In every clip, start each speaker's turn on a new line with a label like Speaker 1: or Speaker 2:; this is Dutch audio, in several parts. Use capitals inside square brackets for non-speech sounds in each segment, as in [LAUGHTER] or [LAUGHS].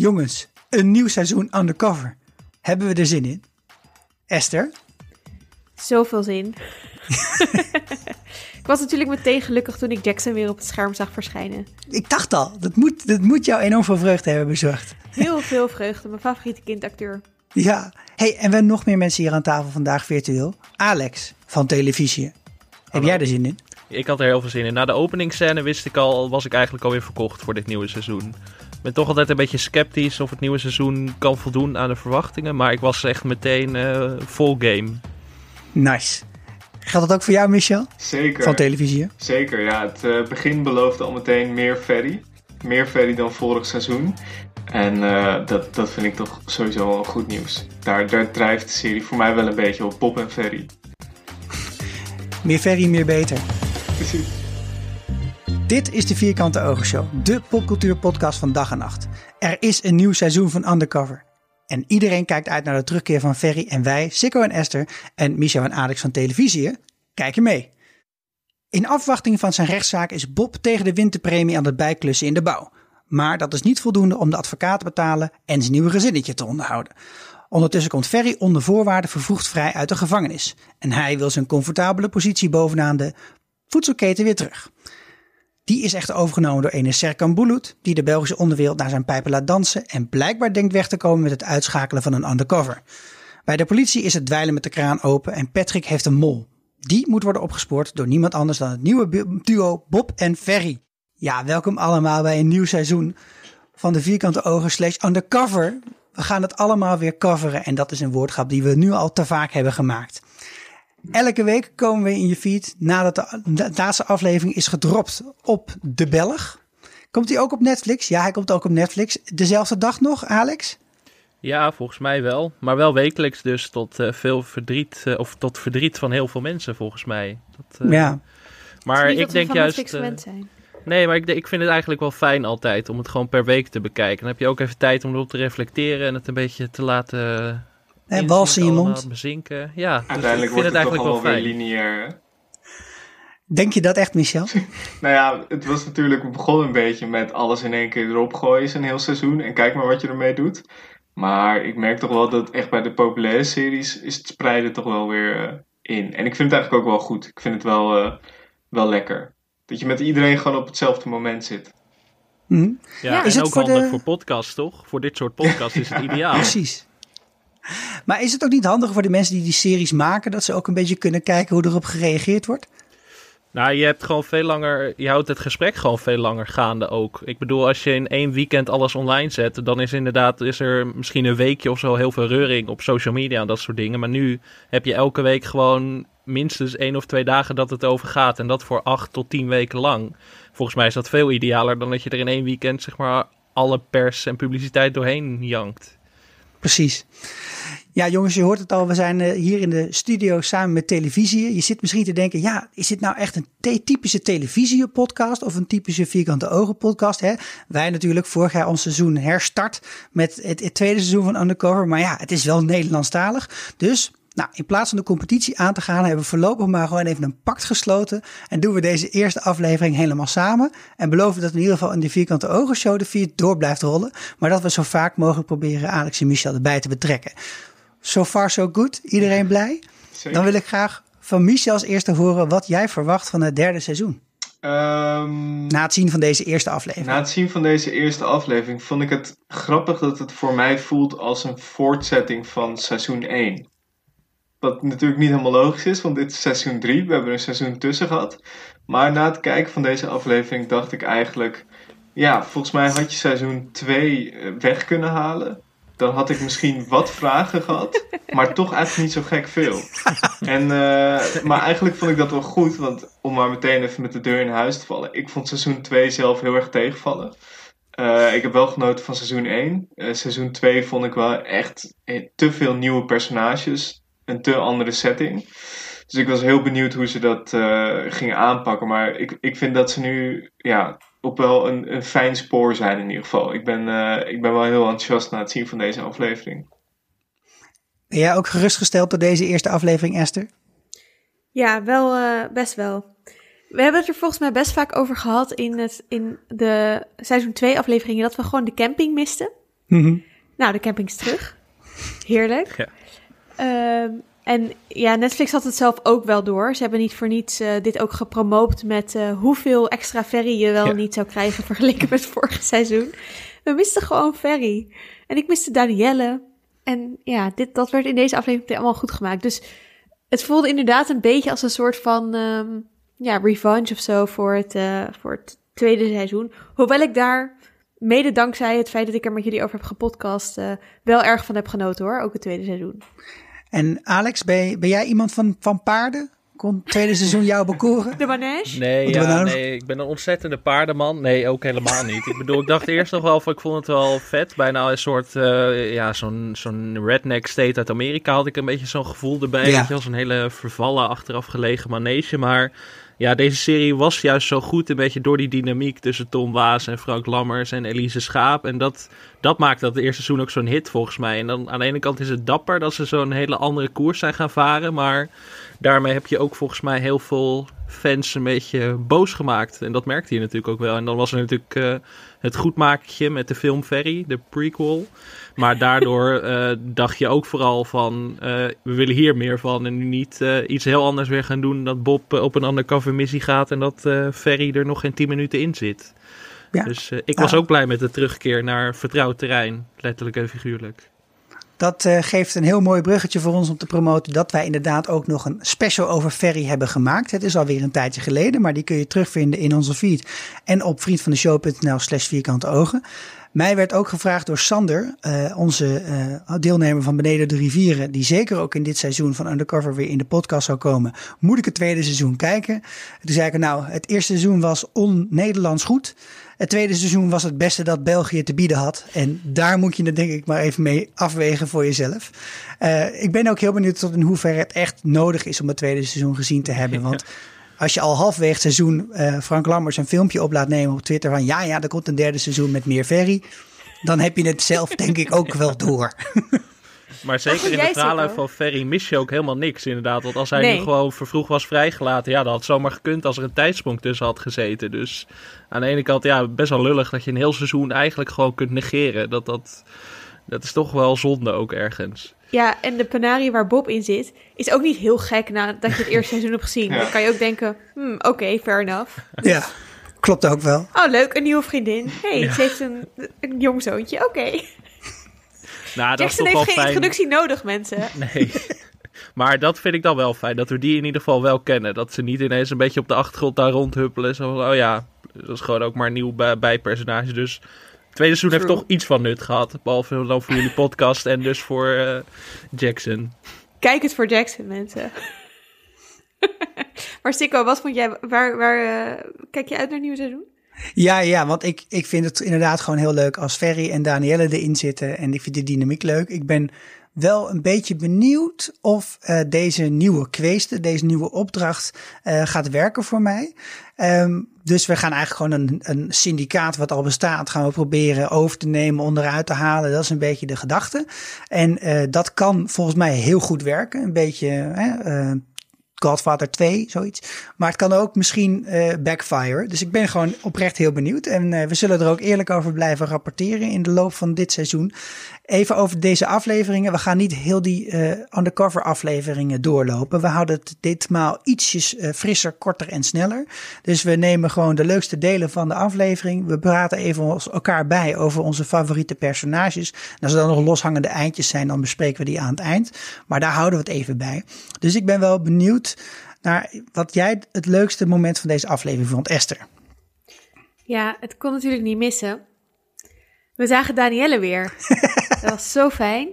Speaker 1: Jongens, een nieuw seizoen undercover. Hebben we er zin in? Esther?
Speaker 2: Zoveel zin. [LAUGHS] ik was natuurlijk meteen gelukkig toen ik Jackson weer op het scherm zag verschijnen.
Speaker 1: Ik dacht al, dat moet, dat moet jou enorm veel vreugde hebben bezorgd.
Speaker 2: Heel veel vreugde, mijn favoriete kindacteur.
Speaker 1: Ja, hey, en we hebben nog meer mensen hier aan tafel vandaag virtueel. Alex van televisie. Heb jij er zin in?
Speaker 3: Ik had er heel veel zin in. Na de openingsscène wist ik al, was ik eigenlijk alweer verkocht voor dit nieuwe seizoen. Ik ben toch altijd een beetje sceptisch of het nieuwe seizoen kan voldoen aan de verwachtingen. Maar ik was echt meteen uh, vol game.
Speaker 1: Nice. Geldt dat ook voor jou, Michel?
Speaker 4: Zeker.
Speaker 1: Van televisie?
Speaker 4: Zeker, ja. Het uh, begin beloofde al meteen meer ferry. Meer ferry dan vorig seizoen. En uh, dat, dat vind ik toch sowieso wel goed nieuws. Daar, daar drijft de serie voor mij wel een beetje op Pop en Ferry.
Speaker 1: meer ferry, meer beter.
Speaker 4: Precies. [LAUGHS]
Speaker 1: Dit is de Vierkante Ogenshow, de popcultuurpodcast van dag en nacht. Er is een nieuw seizoen van Undercover. En iedereen kijkt uit naar de terugkeer van Ferry en wij, Sikko en Esther en Michel en Alex van televisie, kijken mee. In afwachting van zijn rechtszaak is Bob tegen de winterpremie aan het bijklussen in de bouw. Maar dat is niet voldoende om de advocaat te betalen en zijn nieuwe gezinnetje te onderhouden. Ondertussen komt Ferry onder voorwaarden vervroegd vrij uit de gevangenis. En hij wil zijn comfortabele positie bovenaan de voedselketen weer terug. Die is echter overgenomen door ene Serkan Bulut, die de Belgische onderwereld naar zijn pijpen laat dansen en blijkbaar denkt weg te komen met het uitschakelen van een undercover. Bij de politie is het dweilen met de kraan open en Patrick heeft een mol. Die moet worden opgespoord door niemand anders dan het nieuwe duo Bob en Ferry. Ja, welkom allemaal bij een nieuw seizoen van de Vierkante Ogen slash Undercover. We gaan het allemaal weer coveren en dat is een woordgrap die we nu al te vaak hebben gemaakt. Elke week komen we in je feed nadat de laatste aflevering is gedropt op De Belg. Komt hij ook op Netflix? Ja, hij komt ook op Netflix. Dezelfde dag nog, Alex?
Speaker 3: Ja, volgens mij wel. Maar wel wekelijks dus tot uh, veel verdriet, uh, of tot verdriet van heel veel mensen volgens mij. Dat, uh,
Speaker 1: ja.
Speaker 3: Maar ik denk juist...
Speaker 2: zijn.
Speaker 3: Nee, maar ik, ik vind het eigenlijk wel fijn altijd om het gewoon per week te bekijken. Dan heb je ook even tijd om erop te reflecteren en het een beetje te laten
Speaker 1: en wals in je mond.
Speaker 3: Bezinken. Ja,
Speaker 4: Uiteindelijk
Speaker 3: dus ik vind
Speaker 4: wordt
Speaker 3: het eigenlijk
Speaker 4: toch
Speaker 3: wel
Speaker 4: weer
Speaker 3: fijn.
Speaker 4: lineair.
Speaker 1: Denk je dat echt, Michel? [LAUGHS]
Speaker 4: nou ja, het was natuurlijk, we begonnen een beetje met alles in één keer erop gooien, een heel seizoen. En kijk maar wat je ermee doet. Maar ik merk toch wel dat echt bij de populaire series is het spreiden toch wel weer uh, in. En ik vind het eigenlijk ook wel goed. Ik vind het wel, uh, wel lekker. Dat je met iedereen gewoon op hetzelfde moment zit.
Speaker 1: Mm.
Speaker 3: Ja, ja, en is ook voor handig de... voor podcasts, toch? Voor dit soort podcasts is het [LAUGHS] ideaal.
Speaker 1: Precies. Maar is het ook niet handig voor de mensen die die series maken, dat ze ook een beetje kunnen kijken hoe erop gereageerd wordt?
Speaker 3: Nou, je hebt gewoon veel langer, je houdt het gesprek gewoon veel langer gaande ook. Ik bedoel, als je in één weekend alles online zet, dan is inderdaad, is er misschien een weekje of zo heel veel reuring op social media en dat soort dingen. Maar nu heb je elke week gewoon minstens één of twee dagen dat het over gaat. En dat voor acht tot tien weken lang. Volgens mij is dat veel idealer dan dat je er in één weekend, zeg maar, alle pers en publiciteit doorheen jankt.
Speaker 1: Precies. Ja, jongens, je hoort het al. We zijn uh, hier in de studio samen met televisie. Je zit misschien te denken, ja, is dit nou echt een te typische televisiepodcast of een typische vierkante ogen podcast? Wij natuurlijk vorig jaar ons seizoen herstart met het, het tweede seizoen van Undercover. Maar ja, het is wel Nederlandstalig. Dus nou, in plaats van de competitie aan te gaan, hebben we voorlopig maar gewoon even een pact gesloten. En doen we deze eerste aflevering helemaal samen. En beloven dat in ieder geval in de Vierkante Ogen Show de vier door blijft rollen. Maar dat we zo vaak mogelijk proberen Alex en Michel erbij te betrekken. So far so good? Iedereen blij?
Speaker 4: Zeker.
Speaker 1: Dan wil ik graag van Michel als eerste horen wat jij verwacht van het derde seizoen.
Speaker 4: Um,
Speaker 1: Na het zien van deze eerste aflevering.
Speaker 4: na het zien van deze eerste aflevering vond ik het grappig dat het voor mij voelt als een voortzetting van seizoen 1. Wat natuurlijk niet helemaal logisch is, want dit is seizoen 3. We hebben een seizoen tussen gehad. Maar na het kijken van deze aflevering dacht ik eigenlijk... Ja, volgens mij had je seizoen 2 weg kunnen halen. Dan had ik misschien wat vragen gehad, [LAUGHS] maar toch eigenlijk niet zo gek veel. En, uh, maar eigenlijk vond ik dat wel goed, want om maar meteen even met de deur in huis te vallen. Ik vond seizoen 2 zelf heel erg tegenvallen. Uh, ik heb wel genoten van seizoen 1. Uh, seizoen 2 vond ik wel echt te veel nieuwe personages. Een te andere setting. Dus ik was heel benieuwd hoe ze dat uh, gingen aanpakken. Maar ik, ik vind dat ze nu ja, op wel een, een fijn spoor zijn in ieder geval. Ik ben, uh, ik ben wel heel enthousiast na het zien van deze aflevering.
Speaker 1: Ben jij ook gerustgesteld door deze eerste aflevering, Esther?
Speaker 2: Ja, wel, uh, best wel. We hebben het er volgens mij best vaak over gehad in, het, in de seizoen 2 afleveringen dat we gewoon de camping misten.
Speaker 1: Mhm.
Speaker 2: Nou, de camping is terug. Heerlijk.
Speaker 3: Ja.
Speaker 2: Ehm, en ja, Netflix had het zelf ook wel door. Ze hebben niet voor niets eh, dit ook gepromoot met eh, hoeveel extra ferry je wel
Speaker 3: Ja.
Speaker 2: niet zou krijgen [LAUGHS] vergeleken met het vorige seizoen. We misten gewoon ferry. En ik miste Danielle. En ja, dit, dat werd in deze aflevering allemaal goed gemaakt. Dus het voelde inderdaad een beetje als een soort van ehm, ja, revenge of zo voor het, eh, voor het tweede seizoen. Hoewel ik daar, mede dankzij het feit dat ik er met jullie over heb gepodcast, wel erg van heb genoten hoor. Ook het tweede seizoen.
Speaker 1: En Alex, ben, je- ben jij iemand van, van paarden? Kon het tweede seizoen jou bekoren?
Speaker 2: De manege?
Speaker 3: Nee, ja,
Speaker 1: nou
Speaker 3: nee, ik ben een ontzettende paardenman. Nee, ook helemaal niet. Ik bedoel, ik dacht eerst nog wel van, ik vond het wel vet. Bijna een soort, eh, ja, zo'n zo'n redneck state uit Amerika had ik een beetje zo'n gevoel erbij.
Speaker 1: Ja.
Speaker 3: Weet je wel, zo'n hele vervallen, achteraf gelegen manege. Maar ja, deze serie was juist zo goed, een beetje door die dynamiek tussen Tom Waas en Frank Lammers en Elise Schaap. En dat, dat maakt dat het eerste seizoen ook zo'n hit volgens mij. En dan aan de ene kant is het dapper dat ze zo'n hele andere koers zijn gaan varen, maar daarmee heb je ook volgens mij heel veel fans een beetje boos gemaakt. En dat merkte je natuurlijk ook wel. En dan was er natuurlijk eh, het goedmakertje met de film Ferry, de prequel. Maar [LAUGHS] daardoor eh, dacht je ook vooral van, eh, we willen hier meer van. En nu niet iets heel anders weer gaan doen. Dat Bob op een undercover missie gaat en dat Ferry er nog geen 10 minuten in zit.
Speaker 1: Ja.
Speaker 3: Dus ik
Speaker 1: Ja.
Speaker 3: was ook blij met de terugkeer naar vertrouwd terrein. Letterlijk en figuurlijk.
Speaker 1: Dat eh, geeft een heel mooi bruggetje voor ons om te promoten dat wij inderdaad ook nog een special over Ferry hebben gemaakt. Het is alweer een tijdje geleden, maar die kun je terugvinden in onze feed en op vriendvandeshow.nl slash vierkante ogen. Mij werd ook gevraagd door Sander, eh, onze eh, deelnemer van Beneden de Rivieren, die zeker ook in dit seizoen van Undercover weer in de podcast zou komen. Moet ik het tweede seizoen kijken? Toen zei ik, nou, het eerste seizoen was on-Nederlands goed. Het tweede seizoen was het beste dat België te bieden had. En daar moet je het denk ik maar even mee afwegen voor jezelf. Eh, ik ben ook heel benieuwd tot in hoeverre het echt nodig is om het tweede seizoen gezien te hebben. Want als je al halfwege het seizoen eh, Frank Lammers een filmpje op laat nemen op Twitter van ja, ja, er komt een derde seizoen met meer ferry. Dan heb je het zelf denk ik ook wel door. [LAUGHS]
Speaker 3: Maar zeker in de verhalen van Ferry mis je ook helemaal niks inderdaad. Want als hij
Speaker 2: Nee.
Speaker 3: nu gewoon vervroeg was vrijgelaten, ja, dat had zomaar gekund als er een tijdsprong tussen had gezeten. Dus aan de ene kant, ja, best wel lullig dat je een heel seizoen eigenlijk gewoon kunt negeren. Dat, dat, dat is toch wel zonde ook ergens.
Speaker 2: Ja, en de penarie waar Bob in zit, is ook niet heel gek nadat je het eerste seizoen hebt gezien.
Speaker 4: Ja.
Speaker 2: Dan kan je ook denken, hmm, oké, fair enough.
Speaker 1: ja, klopt ook wel.
Speaker 2: Oh, leuk, een nieuwe vriendin. hey, ze heeft een, een jong zoontje. Oké.
Speaker 3: Nou, dat is
Speaker 2: Jackson
Speaker 3: toch wel
Speaker 2: heeft geen
Speaker 3: fijn.
Speaker 2: introductie nodig, mensen.
Speaker 3: Nee. Maar dat vind ik dan wel fijn, dat we die in ieder geval wel kennen. Dat ze niet ineens een beetje op de achtergrond daar rondhuppelen. Zo van, oh ja, dat is gewoon ook maar een nieuw bij- bijpersonage. Dus het tweede seizoen heeft toch iets van nut gehad. Behalve dan voor jullie podcast en dus voor eh, Jackson.
Speaker 2: Kijk het voor Jackson, mensen. [LAUGHS] maar Sikko, wat vond jij, waar, waar eh, kijk je uit naar het nieuwe seizoen?
Speaker 1: Ja, ja, want ik, ik vind het inderdaad gewoon heel leuk als Ferry en Danielle erin zitten. En ik vind de dynamiek leuk. Ik ben wel een beetje benieuwd of eh, deze nieuwe kweeste, deze nieuwe opdracht eh, gaat werken voor mij. Ehm, dus we gaan eigenlijk gewoon een, een syndicaat wat al bestaat, gaan we proberen over te nemen, onderuit te halen. Dat is een beetje de gedachte. En eh, dat kan volgens mij heel goed werken. Een beetje hè, eh, Godfather 2, zoiets. Maar het kan ook misschien eh backfire. Dus ik ben gewoon oprecht heel benieuwd. En eh, we zullen er ook eerlijk over blijven rapporteren in de loop van dit seizoen. Even over deze afleveringen. We gaan niet heel die eh, undercover afleveringen doorlopen. We houden het ditmaal ietsjes frisser, korter en sneller. Dus we nemen gewoon de leukste delen van de aflevering. We praten even elkaar bij over onze favoriete personages. En als er dan nog loshangende eindjes zijn, dan bespreken we die aan het eind. Maar daar houden we het even bij. Dus ik ben wel benieuwd naar wat jij het leukste moment van deze aflevering vond, Esther.
Speaker 2: Ja, het kon natuurlijk niet missen. We zagen Danielle weer. [LAUGHS] dat was zo fijn.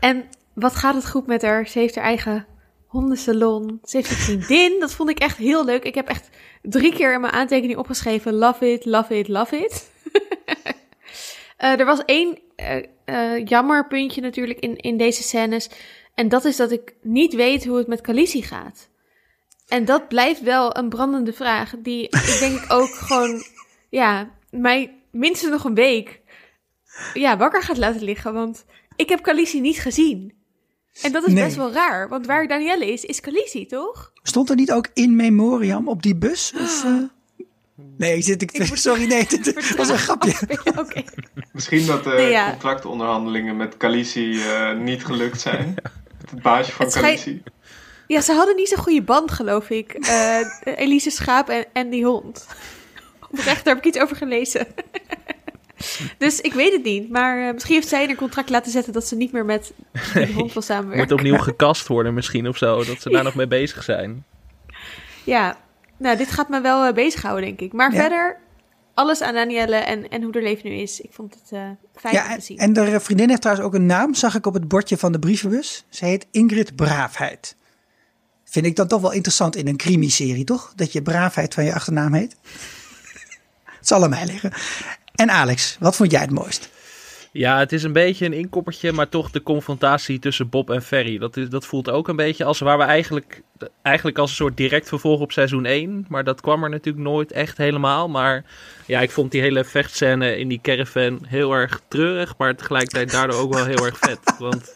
Speaker 2: En wat gaat het goed met haar? Ze heeft haar eigen hondensalon. Ze heeft een vriendin. Dat vond ik echt heel leuk. Ik heb echt drie keer in mijn aantekening opgeschreven: love it, love it, love it. [LAUGHS] Eh, er was één eh eh, jammer puntje natuurlijk in, in deze scènes. En dat is dat ik niet weet hoe het met Khaleesi gaat. En dat blijft wel een brandende vraag. Die ik denk ik ook [LAUGHS] gewoon, ja, mij minstens nog een week ja, wakker gaat laten liggen. Want ik heb Khaleesi niet gezien. En dat is
Speaker 1: Nee.
Speaker 2: best wel raar. Want waar Danielle is, is Khaleesi, toch?
Speaker 1: Stond er niet ook in memoriam op die bus? [GASPS] Of, eh? Nee, zit ik.
Speaker 2: Ik [LAUGHS]
Speaker 1: Sorry, nee, [LAUGHS] dit was een grapje.
Speaker 2: Oké.
Speaker 4: Misschien dat de
Speaker 2: Nee, ja.
Speaker 4: contractonderhandelingen met Khaleesi eh, niet gelukt zijn. Het baasje van Khaleesi.
Speaker 2: Ja, ze hadden niet zo'n goede band, geloof ik. Eh [LAUGHS] Elise Schaap en, en die hond. Oprecht, daar heb ik iets over gelezen. dus ik weet het niet. Maar eh, misschien heeft zij in haar contract laten zetten dat ze niet meer met [LAUGHS] die hond wil samenwerken.
Speaker 3: Moet opnieuw gekast worden misschien of zo. Dat ze daar [LAUGHS] nog mee bezig zijn.
Speaker 2: Ja, nou, dit gaat me wel eh, bezighouden, denk ik. Maar
Speaker 1: Ja.
Speaker 2: verder, alles aan Danielle en, en hoe haar leven nu is. Ik vond het eh, fijn
Speaker 1: Ja,
Speaker 2: om te zien.
Speaker 1: en de vriendin heeft trouwens ook een naam, zag ik op het bordje van de brievenbus. Ze heet Ingrid Braafheid. Vind ik dan toch wel interessant in een crimiserie, toch? Dat je Braafheid van je achternaam heet. [LAUGHS] het zal aan mij liggen. En Alex, wat vond jij het mooist?
Speaker 3: Ja, het is een beetje een inkoppertje, maar toch de confrontatie tussen Bob en Ferry. Dat, is, dat voelt ook een beetje als waar we eigenlijk, eigenlijk als een soort direct vervolg op seizoen 1. Maar dat kwam er natuurlijk nooit echt helemaal. Maar ja, ik vond die hele vechtscène in die caravan heel erg treurig, maar tegelijkertijd daardoor ook wel heel erg vet. [LAUGHS] Want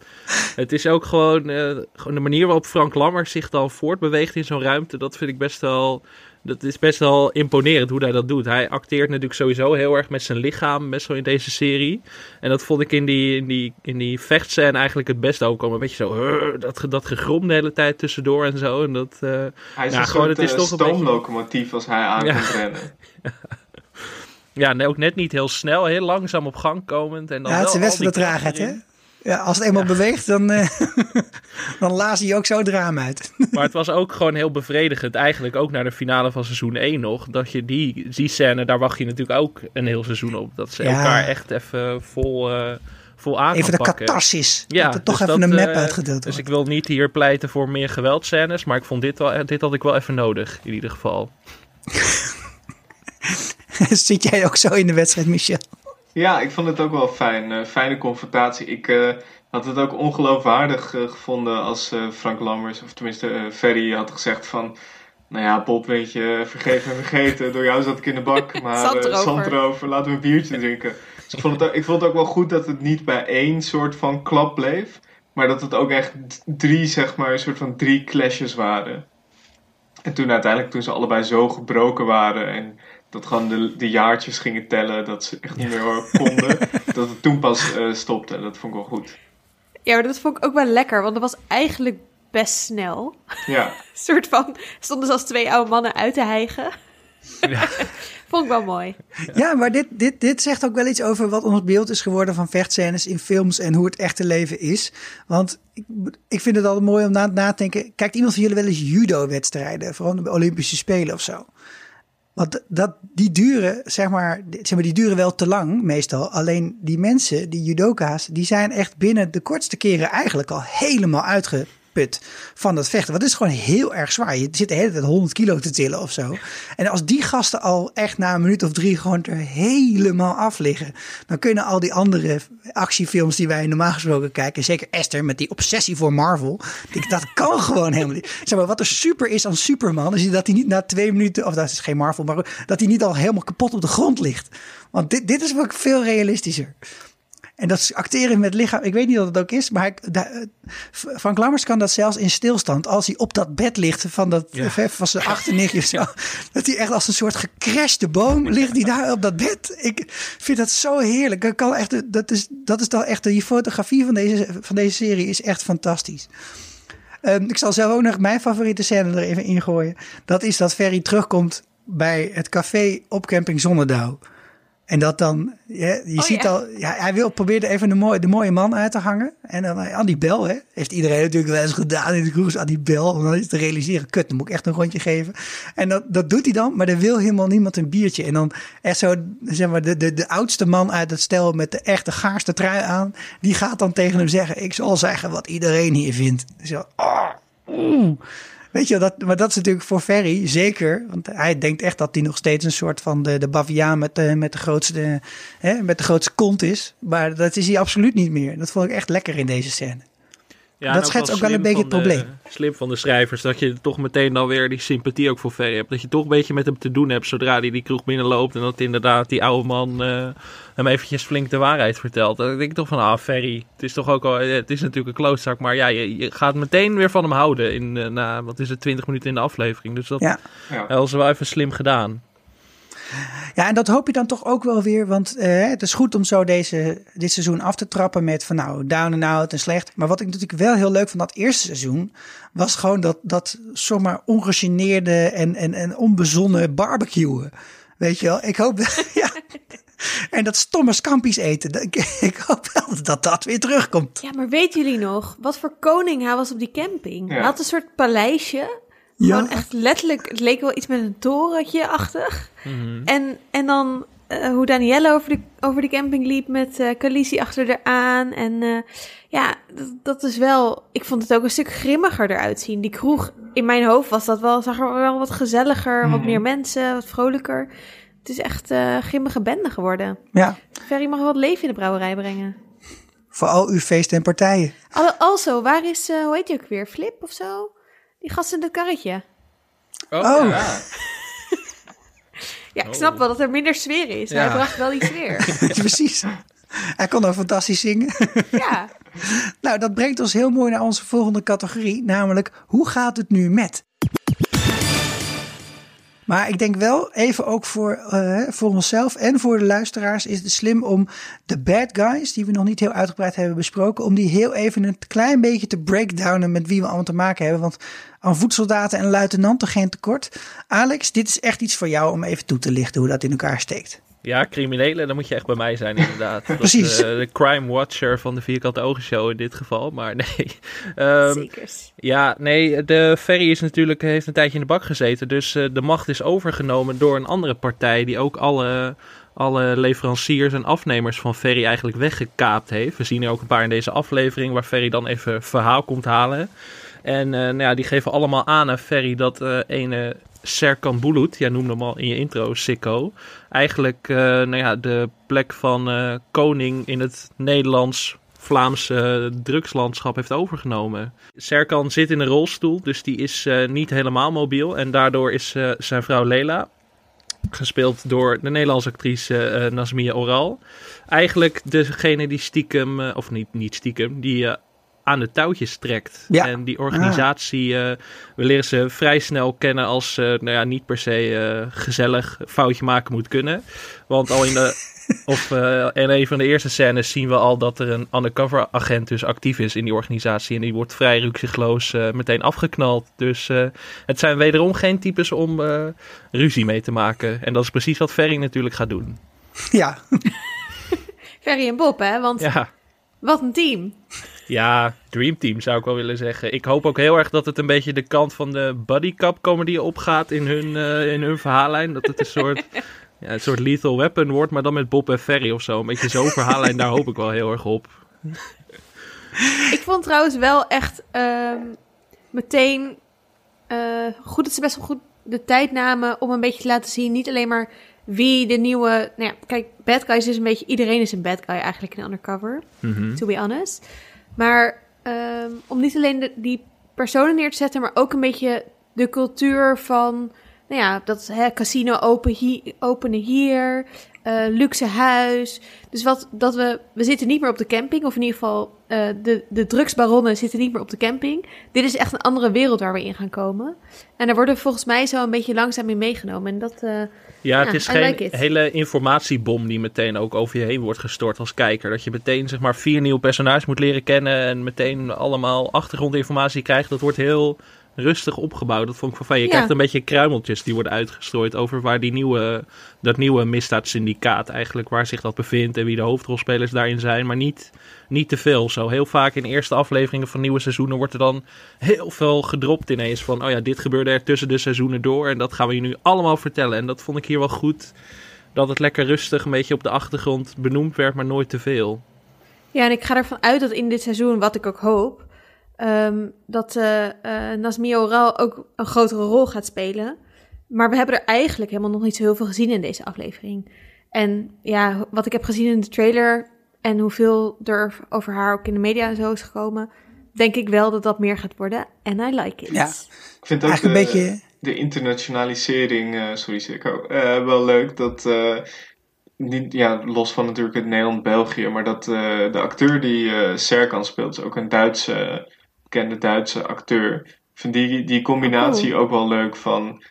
Speaker 3: het is ook gewoon, eh, gewoon de manier waarop Frank Lammers zich dan voortbeweegt in zo'n ruimte. Dat vind ik best wel dat is best wel imponerend hoe hij dat doet. Hij acteert natuurlijk sowieso heel erg met zijn lichaam, best wel in deze serie. En dat vond ik in die, in die, in die vechtscène eigenlijk het beste ook. Een beetje zo, dat, dat gegrom de hele tijd tussendoor en zo. En dat, eh,
Speaker 4: Hij is
Speaker 3: Ja,
Speaker 4: een
Speaker 3: gewoon,
Speaker 4: soort
Speaker 3: het is
Speaker 4: eh,
Speaker 3: toch een beetje-
Speaker 4: stoomlocomotief als hij aan
Speaker 3: Ja.
Speaker 4: komt rennen. [LAUGHS]
Speaker 3: ja, nee, ook net niet heel snel, heel langzaam op gang komend. En dan
Speaker 1: ja, het is
Speaker 3: wel
Speaker 1: de
Speaker 3: al
Speaker 1: traagheid, hè? Ja, als het eenmaal beweegt, dan, eh [LAUGHS] dan je ook zo het raam uit. [LAUGHS]
Speaker 3: Maar het was ook gewoon heel bevredigend, eigenlijk ook naar de finale van seizoen 1 nog. Dat je die, die scène, daar wacht je natuurlijk ook een heel seizoen op. Dat ze
Speaker 1: Ja.
Speaker 3: elkaar echt even vol, eh, vol aan
Speaker 1: Even de
Speaker 3: pakken.
Speaker 1: catharsis.
Speaker 3: Ja,
Speaker 1: dat er toch
Speaker 3: dus
Speaker 1: even
Speaker 3: dat,
Speaker 1: een map
Speaker 3: eh,
Speaker 1: uitgedeeld
Speaker 3: Dus
Speaker 1: wordt.
Speaker 3: ik wil niet hier pleiten voor meer geweldscènes, maar ik vond dit, wel, dit had ik wel even nodig, in ieder geval. [LAUGHS]
Speaker 1: Zit jij ook zo in de wedstrijd, Michel?
Speaker 4: Ja, ik vond het ook wel fijn. eh, fijne confrontatie. Ik eh, had het ook ongeloofwaardig eh, gevonden als Frank Lammers, of tenminste Ferry, had gezegd van... Nou ja, Bob, weet je, vergeef en vergeten. Door jou zat ik in de bak, [LAUGHS] maar
Speaker 2: Zand erover.
Speaker 4: zand erover. Laten we een biertje [LAUGHS] drinken. Dus ik vond, het ook, ik vond het ook wel goed dat het niet bij één soort van klap bleef. Maar dat het ook echt drie, zeg maar, een soort van drie clashes waren. En toen uiteindelijk, toen ze allebei zo gebroken waren en dat gewoon de, de jaartjes gingen tellen, dat ze echt niet meer konden, [LAUGHS] dat het toen pas eh, stopte. Dat vond ik wel goed.
Speaker 2: Ja, maar dat vond ik ook wel lekker, want dat was eigenlijk best snel.
Speaker 4: Ja, [LAUGHS]
Speaker 2: Een soort van, stonden ze als twee oude mannen uit te hijgen.
Speaker 3: Ja. [LAUGHS]
Speaker 2: Vond ik wel mooi.
Speaker 1: Ja, maar dit, dit, dit zegt ook wel iets over wat ons beeld is geworden van vechtscènes in films en hoe het echte leven is. Want ik, ik vind het altijd mooi om na, na te denken. Kijkt iemand van jullie wel eens judo-wedstrijden? Vooral de Olympische Spelen of zo? Want dat, die duren, zeg maar, zeg maar, die duren wel te lang meestal. Alleen die mensen, die judoka's, die zijn echt binnen de kortste keren eigenlijk al helemaal van dat vechten. Het is gewoon heel erg zwaar. Je zit de hele tijd 100 kilo te tillen of zo. En als die gasten al echt na een minuut of drie gewoon er helemaal af liggen, dan kunnen al die andere actiefilms die wij normaal gesproken kijken, zeker Esther met die obsessie voor Marvel, denk dat kan gewoon helemaal niet. Zeg maar, wat er super is aan Superman, is dat hij niet na twee minuten, of dat is geen Marvel, maar dat hij niet al helemaal kapot op de grond ligt. Want dit, dit is ook veel realistischer. En dat is acteren met lichaam. Ik weet niet wat het ook is, maar hij, Frank Lammers kan dat zelfs in stilstand. Als hij op dat bed ligt van, dat,
Speaker 3: Ja. [LAUGHS]
Speaker 1: van zijn achternichtje of zo. Dat hij echt als een soort gecrashte boom ligt hij daar op dat bed. Ik vind dat zo heerlijk. Dat, kan echt, dat, is, dat is dan echt, die fotografie van deze, van deze serie is echt fantastisch. Ehm, ik zal zelf ook nog mijn favoriete scène er even ingooien. Dat is dat Ferry terugkomt bij het café op camping Zonnedouw. En dat dan, ja, je
Speaker 2: Oh,
Speaker 1: ziet
Speaker 2: ja.
Speaker 1: al, ja, hij wil proberen even de mooie, de mooie man uit te hangen. En dan eh, die bel, hè. Heeft iedereen natuurlijk wel eens gedaan in de cruise, aan die bel. Om dan eens te realiseren, kut, dan moet ik echt een rondje geven. En dat, dat doet hij dan, maar er wil helemaal niemand een biertje. En dan echt zo, zeg maar, de, de, de oudste man uit het stel met de echte gaarste trui aan. Die gaat dan tegen hem zeggen, ik zal zeggen wat iedereen hier vindt. Zo, ah, oeh. Weet je, dat, maar dat is natuurlijk voor Ferry zeker. Want hij denkt echt dat hij nog steeds een soort van de, de baviaan met de, met, de grootste, hè, met de grootste kont is. Maar dat is hij absoluut niet meer. Dat vond ik echt lekker in deze scène.
Speaker 3: Ja,
Speaker 1: Dat schetst ook wel een beetje het
Speaker 3: de-
Speaker 1: probleem.
Speaker 3: Slim van de schrijvers, dat je toch meteen dan weer die sympathie ook voor Ferry hebt. Dat je toch een beetje met hem te doen hebt zodra hij die kroeg binnenloopt. En dat inderdaad die oude man eh, hem eventjes flink de waarheid vertelt. Dan denk ik toch van, ah Ferry, het is toch ook al, het is natuurlijk een klootzak. Maar ja, je, je gaat meteen weer van hem houden in, eh, na, wat is het, 20 minuten in de aflevering. Dus dat
Speaker 1: Ja.
Speaker 4: ja.
Speaker 3: dat was wel even slim gedaan.
Speaker 1: Ja, en dat hoop je dan toch ook wel weer. Want eh, het is goed om zo deze, dit seizoen af te trappen met van nou, down and out en slecht. Maar wat ik natuurlijk wel heel leuk van dat eerste seizoen... was gewoon dat, dat zomaar ongegeneerde en, en, en onbezonnen barbecuen. Weet je wel? Ik hoop... [LAUGHS] ja. En dat stomme scampi's eten. Ik, ik hoop wel dat dat weer terugkomt.
Speaker 2: Ja, maar weten jullie nog wat voor koning hij was op die camping?
Speaker 4: Ja.
Speaker 2: Hij had een soort paleisje.
Speaker 1: Ja.
Speaker 2: Gewoon echt letterlijk, het leek wel iets met een torentje-achtig. En, en dan eh, hoe Danielle over de, over de camping liep met eh Khaleesi achter haar aan. En eh, ja, dat, dat is wel... Ik vond het ook een stuk grimmiger eruit zien. Die kroeg, in mijn hoofd was dat wel, zag er wel wat gezelliger, wat
Speaker 4: Mhm.
Speaker 2: meer mensen, wat vrolijker. Het is echt eh grimmige bende geworden.
Speaker 1: Ja,
Speaker 2: Ferry mag wel wat leven in de brouwerij brengen.
Speaker 1: voor al uw feesten en partijen.
Speaker 2: Al- Also, waar is, eh, hoe heet die ook weer? Flip of zo? Die gast in het karretje.
Speaker 1: Oh.
Speaker 4: Ja. [LAUGHS]
Speaker 2: Ja, ik snap wel dat er minder sfeer is. Maar
Speaker 3: Ja.
Speaker 2: hij bracht wel die sfeer. [LAUGHS]
Speaker 1: Precies. Hij kon ook fantastisch zingen. [LAUGHS]
Speaker 2: ja.
Speaker 1: Nou, dat brengt ons heel mooi naar onze volgende categorie, namelijk hoe gaat het nu met? Maar ik denk wel, even ook voor, eh, voor onszelf en voor de luisteraars, is het slim om de bad guys, die we nog niet heel uitgebreid hebben besproken, om die heel even een klein beetje te breakdownen met wie we allemaal te maken hebben. Want aan voedsoldaten en luitenanten geen tekort. Alex, dit is echt iets voor jou om even toe te lichten hoe dat in elkaar steekt.
Speaker 3: Ja, criminelen, dan moet je echt bij mij zijn inderdaad. [LAUGHS]
Speaker 1: Precies.
Speaker 3: eh, de crime watcher van de Vierkante Ogen Show in dit geval, maar [LAUGHS] nee. Ehm,
Speaker 2: Zekers.
Speaker 3: ja, nee, de ferry is natuurlijk, heeft een tijdje in de bak gezeten. Dus eh, de macht is overgenomen door een andere partij die ook alle, alle leveranciers en afnemers van ferry eigenlijk weggekaapt heeft. We zien er ook een paar in deze aflevering waar ferry dan even verhaal komt halen. En eh, nou ja, die geven allemaal aan aan Ferry dat eh ene Serkan Bulut, jij noemde hem al in je intro, Sikko, eigenlijk eh, nou ja, de plek van eh, koning in het Nederlands Vlaamse drugslandschap heeft overgenomen. Serkan zit in een rolstoel, dus die is eh, niet helemaal mobiel. En daardoor is eh, zijn vrouw Lela, gespeeld door de Nederlandse actrice eh Nasmia Oral, eigenlijk degene die stiekem, eh, of niet, niet stiekem, die eh, aan de touwtjes trekt.
Speaker 1: Ja.
Speaker 3: En die organisatie, eh, we leren ze vrij snel kennen als, eh, nou ja, niet per se eh, gezellig foutje maken moet kunnen. Want al in de, [LAUGHS] of eh, in een van de eerste scènes zien we al dat er een undercover agent dus actief is in die organisatie. En die wordt vrij rukzichtloos eh, meteen afgeknald. Dus eh, het zijn wederom geen types om eh, ruzie mee te maken. En dat is precies wat Ferry natuurlijk gaat doen.
Speaker 1: Ja, [LAUGHS]
Speaker 2: Ferry en Bob, hè? Want
Speaker 3: Ja.
Speaker 2: wat een team.
Speaker 3: Ja, Dream Team zou ik wel willen zeggen. Ik hoop ook heel erg dat het een beetje de kant van de buddy cup comedy opgaat in hun, eh, in hun verhaallijn. Dat het een [LAUGHS] soort, ja, een soort lethal weapon wordt, maar dan met Bob en Ferry of zo. Een beetje zo'n verhaallijn, daar hoop ik wel heel erg op.
Speaker 2: Ik vond trouwens wel echt ehm, meteen eh, goed dat ze best wel goed de tijd namen om een beetje te laten zien. Niet alleen maar wie de nieuwe. Nou ja, kijk, bad guys is een beetje. Iedereen is een bad guy eigenlijk in Undercover,
Speaker 3: Mhm.
Speaker 2: to be honest. Maar ehm, om niet alleen de, die personen neer te zetten, maar ook een beetje de cultuur van. Nou ja, dat hè, casino open openen hier, eh, luxe huis. Dus wat dat we. We zitten niet meer op de camping, of in ieder geval eh, de, de drugsbaronnen zitten niet meer op de camping. Dit is echt een andere wereld waar we in gaan komen. En daar worden we volgens mij zo een beetje langzaam in meegenomen. En dat. eh,
Speaker 3: Ja, het
Speaker 2: Ja,
Speaker 3: is
Speaker 2: I
Speaker 3: geen
Speaker 2: like
Speaker 3: hele informatiebom die meteen ook over je heen wordt gestort als kijker. Dat je meteen zeg maar vier nieuwe personages moet leren kennen en meteen allemaal achtergrondinformatie krijgt. Dat wordt heel rustig opgebouwd. Dat vond ik van fijn. Je
Speaker 2: Ja.
Speaker 3: krijgt een beetje kruimeltjes die worden uitgestrooid over waar die nieuwe, dat nieuwe misdaadsyndicaat eigenlijk, waar zich dat bevindt en wie de hoofdrolspelers daarin zijn. Maar niet, niet te veel. Zo heel vaak in eerste afleveringen van nieuwe seizoenen wordt er dan heel veel gedropt ineens van, oh ja, dit gebeurde er tussen de seizoenen door en dat gaan we je nu allemaal vertellen. En dat vond ik hier wel goed, dat het lekker rustig een beetje op de achtergrond benoemd werd, maar nooit te veel.
Speaker 2: Ja, en ik ga ervan uit dat in dit seizoen, wat ik ook hoop, ehm, dat eh eh Nasmia Oral ook een grotere rol gaat spelen. Maar we hebben er eigenlijk helemaal nog niet zo heel veel gezien in deze aflevering. En ja, wat ik heb gezien in de trailer en hoeveel er over haar ook in de media en zo is gekomen, denk ik wel dat dat meer gaat worden. En I like it.
Speaker 1: Ja.
Speaker 4: Ik vind ook
Speaker 1: eigenlijk
Speaker 4: de,
Speaker 1: een beetje...
Speaker 4: de internationalisering, eh, sorry Sikko, eh, wel leuk. Dat, eh, niet, ja, los van natuurlijk het Nederland-België, maar dat eh, de acteur die eh Serkan speelt, is ook een Duitse, bekende Duitse acteur. Ik vind die, die combinatie ook wel leuk van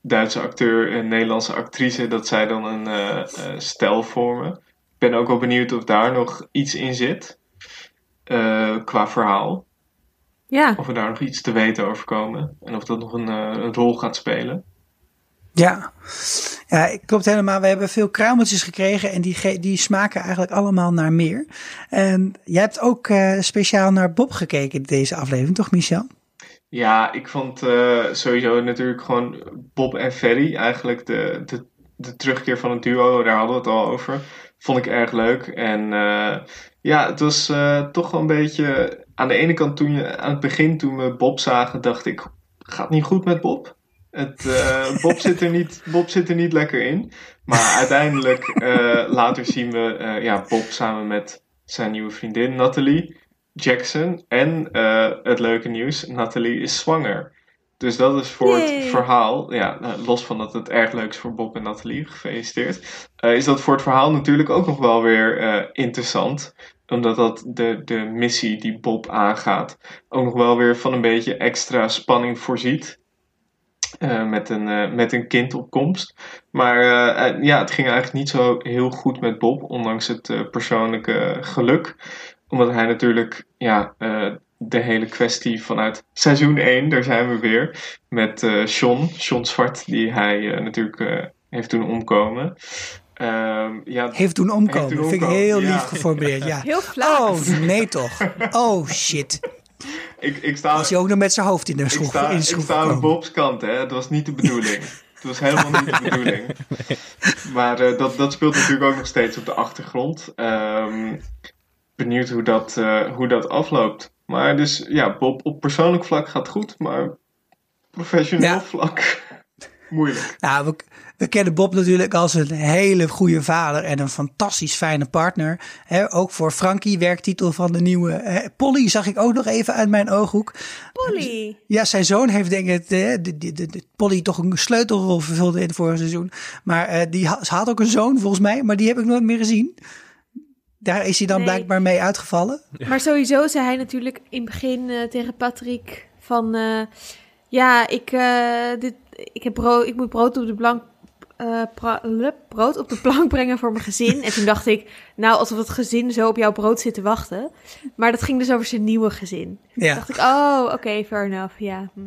Speaker 4: Duitse acteur en Nederlandse actrice, dat zij dan een uh, stijl vormen. Ik ben ook wel benieuwd of daar nog iets in zit qua verhaal.
Speaker 2: Ja.
Speaker 4: Of we daar nog iets te weten over komen en of dat nog een, een rol gaat spelen.
Speaker 1: Ja. ja, klopt helemaal. We hebben veel kruimeltjes gekregen en die, die smaken eigenlijk allemaal naar meer. En jij hebt ook uh, speciaal naar Bob gekeken deze aflevering, toch Michel?
Speaker 4: Ja, ik vond uh, sowieso natuurlijk gewoon Bob en Ferry, eigenlijk de, de, de terugkeer van het duo, daar hadden we het al over. Vond ik erg leuk. En uh, ja, het was toch wel een beetje. Aan de ene kant, toen je, aan het begin, toen we Bob zagen, dacht ik: gaat niet goed met Bob? Het, uh, Bob, zit er niet, Bob zit er niet lekker in. Maar uiteindelijk, uh, later zien we uh, ja, Bob samen met zijn nieuwe vriendin Natalie Jackson. En het leuke nieuws, Natalie is zwanger. Dus dat is voor het verhaal, ja, los van dat het erg leuk is voor Bob en Natalie, gefeliciteerd. is dat voor het verhaal natuurlijk ook nog wel weer interessant omdat dat de, de missie die Bob aangaat ook nog wel weer van een beetje extra spanning voorziet. Uh, met, een, uh, met een kind op komst. Maar uh, ja, het ging eigenlijk niet zo heel goed met Bob, ondanks het persoonlijke geluk. Omdat hij natuurlijk ja, de hele kwestie vanuit seizoen 1, daar zijn we weer, met Sean, Sean Zwart, die hij natuurlijk heeft doen omkomen.
Speaker 1: Ehm, ja, heeft doen omkomen, heeft doen vind ik heel lief geformuleerd. Ja.
Speaker 2: Heel flauw.
Speaker 1: Oh, nee toch. Oh, shit.
Speaker 4: Ik, ik sta,
Speaker 1: hij ook nog met zijn hoofd in de schroef
Speaker 4: Ik sta, ik sta aan Bob's kant, hè. Het was niet de bedoeling. Het was helemaal niet de [LAUGHS] bedoeling. Maar uh, dat, dat speelt natuurlijk ook nog steeds op de achtergrond. Um, benieuwd hoe dat, uh, hoe dat afloopt. Maar dus ja, Bob op persoonlijk vlak gaat goed, maar professioneel ja. vlak [LAUGHS] moeilijk.
Speaker 1: We, we kennen Bob natuurlijk als een hele goede vader en een fantastisch fijne partner. ook voor Frankie, werktitel van de nieuwe. Polly zag ik ook nog even uit mijn ooghoek.
Speaker 2: Polly?
Speaker 1: Ja, zijn zoon heeft denk ik de, de, de, de Polly toch een sleutelrol vervuld in het vorige seizoen. Maar uh, die had, had ook een zoon volgens mij, maar die heb ik nooit meer gezien. Daar is hij dan nee. blijkbaar mee uitgevallen.
Speaker 2: Maar sowieso zei hij natuurlijk in het begin uh, tegen Patrick van... Uh, ja, ik, dit, ik, heb brood, ik moet brood op de plank uh, brood op de plank brengen voor mijn gezin. En toen dacht ik, nou, alsof het gezin zo op jouw brood zit te wachten. Maar dat ging dus over zijn nieuwe gezin. Ja. Toen dacht ik, oh, oké, okay, fair enough, ja. Hm.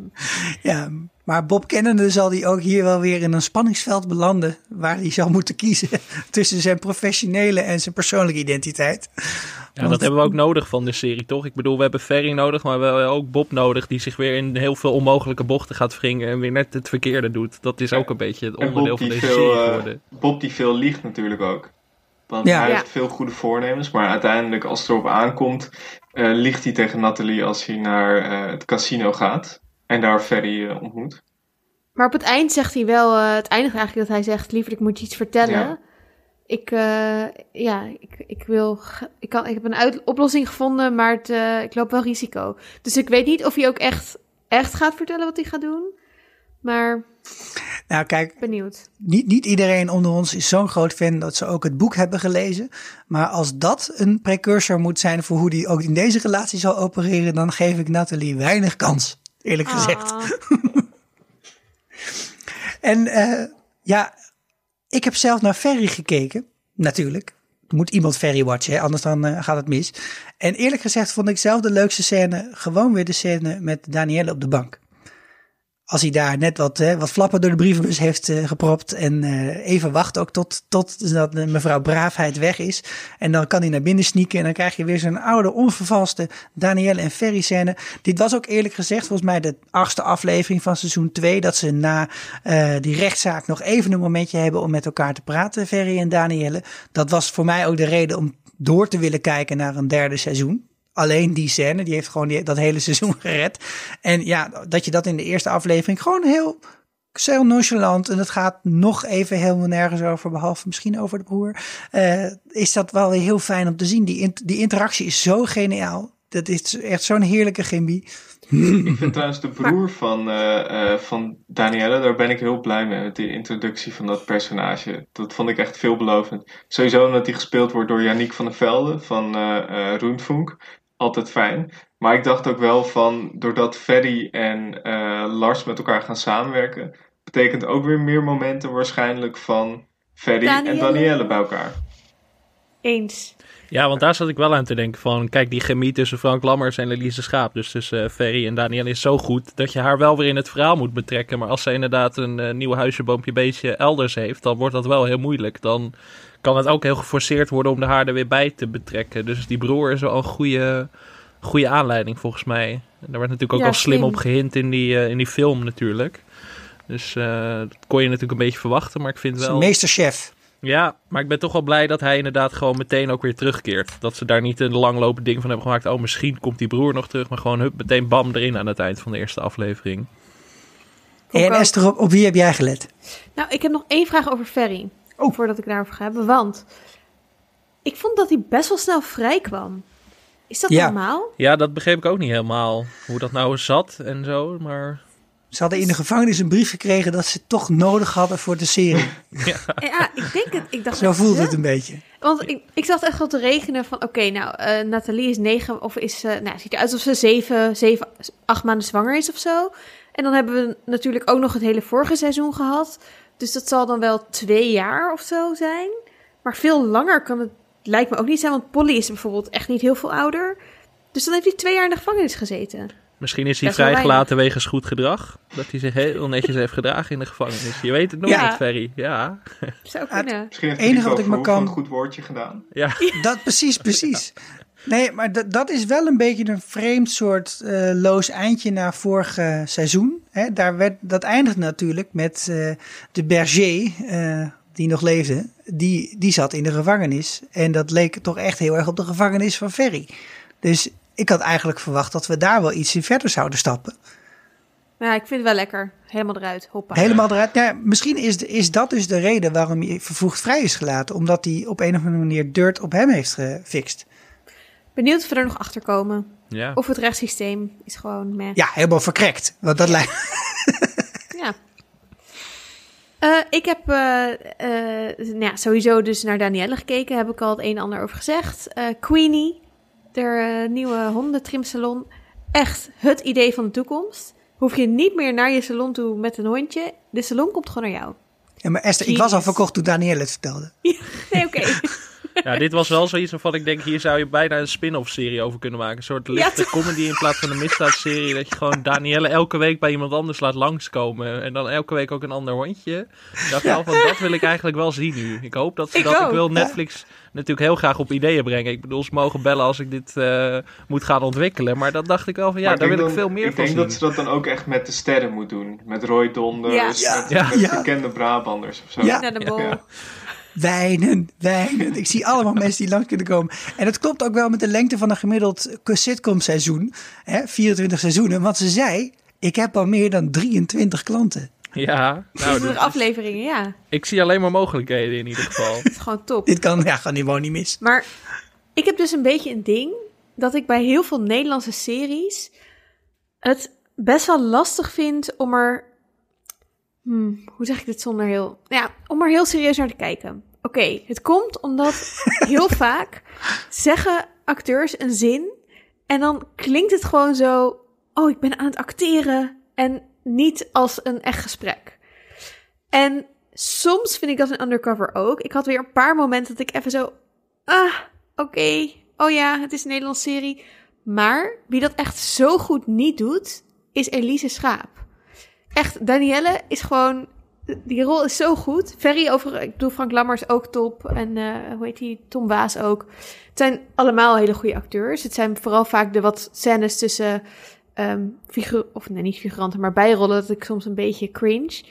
Speaker 1: Ja, maar Bob kennende zal hij ook hier wel weer in een spanningsveld belanden. Waar hij zal moeten kiezen [LAUGHS] tussen zijn professionele en zijn persoonlijke identiteit.
Speaker 3: Ja, dat hebben we ook nodig van de serie, toch? Ik bedoel, we hebben Ferry nodig, maar we hebben ook Bob nodig... die zich weer in heel veel onmogelijke bochten gaat wringen... en weer net het verkeerde doet. Dat is ook een beetje het onderdeel van deze serie eh, geworden.
Speaker 4: Uh, Bob die veel liegt natuurlijk ook. Want ja. hij heeft veel goede voornemens... maar uiteindelijk, als het erop aankomt... Uh, liegt hij tegen Nathalie als hij naar uh, het casino gaat... en daar Ferry ontmoet.
Speaker 2: Maar op het eind zegt hij wel... het eindigt eigenlijk dat hij zegt... liever ik moet je iets vertellen... Ja ik, uh, ja, ik, ik wil. Ik, kan, ik heb een uit, oplossing gevonden, maar het, uh, ik loop wel risico. Dus ik weet niet of hij ook echt, echt gaat vertellen wat hij gaat doen. Maar.
Speaker 1: Nou, kijk.
Speaker 2: Benieuwd.
Speaker 1: Niet, niet iedereen onder ons is zo'n groot fan dat ze ook het boek hebben gelezen. Maar als dat een precursor moet zijn voor hoe die ook in deze relatie zal opereren, dan geef ik Nathalie weinig kans. Eerlijk ah. gezegd. [LAUGHS] en uh, ja, ik heb zelf naar Ferry gekeken, natuurlijk. Moet iemand Ferry watchen, anders dan uh, gaat het mis. En eerlijk gezegd vond ik zelf de leukste scène gewoon weer de scène met Danielle op de bank als hij daar net wat, hè, wat flappen door de brievenbus heeft uh, gepropt. En uh, even wacht ook tot, tot dat mevrouw Braafheid weg is. En dan kan hij naar binnen sneaken. En dan krijg je weer zo'n oude, onvervalste Danielle en Ferry scène. Dit was ook eerlijk gezegd volgens mij de achtste aflevering van seizoen 2. Dat ze na die rechtszaak nog even een momentje hebben om met elkaar te praten, Ferry en Danielle. Dat was voor mij ook de reden om door te willen kijken naar een derde seizoen alleen die scène. Die heeft gewoon die, dat hele [LAUGHS] seizoen gered. En ja, dat je dat in de eerste aflevering gewoon heel, heel nonchalant. En het gaat nog even helemaal nergens over, behalve misschien over de broer. Uh, is dat wel heel fijn om te zien. Die, die interactie is zo geniaal. Dat is echt zo'n heerlijke chemie.
Speaker 4: Ik vind trouwens de broer van, uh, uh, van Danielle, daar ben ik heel blij mee met die introductie van dat personage. Dat vond ik echt veelbelovend. Sowieso omdat hij gespeeld wordt door Yannick van der Velde van uh, Roenfunk altijd fijn. Maar ik dacht ook wel van, doordat Ferry en uh, Lars met elkaar gaan samenwerken, betekent ook weer meer momenten waarschijnlijk van Ferry en
Speaker 2: Danielle.
Speaker 4: Danielle bij elkaar.
Speaker 2: Eens.
Speaker 3: Ja, want daar zat ik wel aan te denken van... Kijk, die chemie tussen Frank Lammers en Elise Schaap... dus tussen eh, Ferry en Daniel is zo goed... dat je haar wel weer in het verhaal moet betrekken. Maar als ze inderdaad een eh, nieuw huisje, boompje, beestje elders heeft... dan wordt dat wel heel moeilijk. Dan kan het ook heel geforceerd worden om de haar er weer bij te betrekken. Dus die broer is wel een goede, goede aanleiding volgens mij. En daar werd natuurlijk ook
Speaker 2: Ja,
Speaker 3: al slim,
Speaker 2: slim.
Speaker 3: op gehint in die, eh, in die film natuurlijk. Dus eh, dat kon je natuurlijk een beetje verwachten. Maar ik vind wel...
Speaker 1: meesterchef.
Speaker 3: Ja, maar ik ben toch wel blij dat hij inderdaad gewoon meteen ook weer terugkeert. Dat ze daar niet een langlopend ding van hebben gemaakt. Oh, misschien komt die broer nog terug. Maar gewoon hup, meteen bam erin aan het eind van de eerste aflevering.
Speaker 1: En. Esther, op, op wie heb jij gelet?
Speaker 2: Nou, ik heb nog één vraag over Ferry.
Speaker 1: Oh.
Speaker 2: Voordat ik daarover ga hebben. Want ik vond dat hij best wel snel vrij kwam. Is dat
Speaker 1: Ja.
Speaker 2: normaal?
Speaker 3: Ja, dat begreep ik ook niet helemaal. Hoe dat nou zat en zo. Maar
Speaker 1: Ze hadden in de gevangenis een brief gekregen dat ze het toch nodig hadden voor de serie. [LAUGHS]
Speaker 2: Ja, ik denk het. Ik dacht
Speaker 1: Zo
Speaker 2: huh?
Speaker 1: het een beetje.
Speaker 2: Want ik, ik zat echt al te rekenen van... Oké, nou, eh, Nathalie is negen... Of is... eh nou, ziet eruit alsof ze zeven, zeven, acht maanden zwanger is of zo. En dan hebben we natuurlijk ook nog het hele vorige seizoen gehad. Dus dat zal dan wel twee jaar of zo zijn. Maar veel langer kan het... Lijkt me ook niet zijn. Want Polly is bijvoorbeeld echt niet heel veel ouder. Dus dan heeft hij twee jaar in de gevangenis gezeten.
Speaker 3: misschien is hij
Speaker 2: Best
Speaker 3: vrijgelaten wegens goed gedrag. Dat hij zich heel netjes heeft gedragen in de gevangenis. Je weet het nooit
Speaker 2: Ja.
Speaker 3: Ferry. Ja,
Speaker 2: Zou
Speaker 1: het-
Speaker 2: kunnen.
Speaker 4: Misschien heeft
Speaker 1: Enige wat ik me kan-
Speaker 4: een goed woordje gedaan.
Speaker 3: ja.
Speaker 1: Dat precies, precies. Nee, maar dat, is wel een beetje een vreemd soort eh, loos eindje na vorig seizoen. Hè, daar werd, dat eindigt natuurlijk met eh, de berger, eh, die nog leefde. Die, die zat in de gevangenis. En dat leek toch echt heel erg op de gevangenis van Ferry. Dus ik had eigenlijk verwacht dat we daar wel iets in verder zouden stappen.
Speaker 2: Ja, ik vind het wel lekker. Helemaal eruit. Hoppa.
Speaker 1: Helemaal eruit. Nou, ja, misschien is, de- is dat dus de reden waarom hij vervoegd vrij is gelaten. Omdat hij op een of andere manier dirt op hem heeft gefixt.
Speaker 2: Benieuwd of we er nog achter komen.
Speaker 3: ja.
Speaker 2: Of het rechtssysteem is gewoon meh.
Speaker 1: Ja, helemaal verkrekt. Want dat lijkt. [LAUGHS]
Speaker 2: Ja. Eh, ik heb eh, eh, nou ja, sowieso dus naar Danielle gekeken. Heb ik al het een en ander over gezegd. Eh, Queenie, de nieuwe hondentrimsalon. Echt het idee van de toekomst. Hoef je niet meer naar je salon toe met een hondje. De salon komt gewoon naar jou.
Speaker 1: Ja, maar Esther, ik was al verkocht toen Danielle het vertelde. [LAUGHS]
Speaker 2: Nee, oké. [LAUGHS]
Speaker 3: ja, dit was wel zoiets waarvan ik denk... hier zou je bijna een spin-off serie over kunnen maken. Een soort lichte comedy in plaats van een misdaadserie. Dat je gewoon Danielle elke week bij iemand anders laat langskomen. En dan elke week ook een ander hondje. Ik dacht wel van, dat wil ik eigenlijk wel zien nu. Ik hoop dat ze
Speaker 2: Ik
Speaker 3: dat... Ik wil Netflix natuurlijk heel graag op ideeën brengen. Ik bedoel, ze mogen bellen als ik dit eh, moet gaan ontwikkelen. Maar dat dacht ik wel van, ja,
Speaker 4: Maar
Speaker 3: daar
Speaker 4: denk
Speaker 3: wil ik veel meer
Speaker 4: Ik
Speaker 3: van
Speaker 4: denk
Speaker 3: zien.
Speaker 4: dat ze dat dan ook echt met de sterren moet doen. Met Roy Donders,
Speaker 2: Ja.
Speaker 4: met,
Speaker 3: Ja.
Speaker 4: met
Speaker 1: Ja.
Speaker 4: bekende Brabanders of zo.
Speaker 1: Ja.
Speaker 2: Naar de bol.
Speaker 1: Wijnen, wijnen. Ik zie allemaal mensen die langs kunnen komen. En dat klopt ook wel met de lengte van een gemiddeld sitcom seizoen. Hè, 24 seizoenen. Want ze zei, ik heb al meer dan 23 klanten.
Speaker 3: Ja, nou,
Speaker 2: 20
Speaker 3: dus-
Speaker 2: afleveringen, ja.
Speaker 3: ik zie alleen maar mogelijkheden in ieder geval.
Speaker 2: Het is [LAUGHS] gewoon top.
Speaker 1: Dit kan ja, gewoon gewoon niet mis.
Speaker 2: Maar ik heb dus een beetje een ding dat ik bij heel veel Nederlandse series het best wel lastig vind om er. Hmm, hoe zeg ik dit zonder heel. Ja, om er heel serieus naar te kijken. Oké, het komt omdat [LAUGHS] heel vaak zeggen acteurs een zin en dan klinkt het gewoon zo. Oh, ik ben aan het acteren. En niet als een echt gesprek. En soms vind ik dat in Undercover ook. Ik had weer een paar momenten dat ik even zo. Ah, oké. Oh ja, het is een Nederlandse serie. Maar wie dat echt zo goed niet doet, is Elise Schaap. Echt, Danielle is gewoon. Die rol is zo goed. Ferry over. Ik bedoel, Frank Lammers ook top. En eh, hoe heet die? Tom Waas ook. Het zijn allemaal hele goede acteurs. Het zijn vooral vaak de wat scènes tussen. ehm figuur, of nee, niet figuranten, maar bijrollen. Dat ik soms een beetje cringe.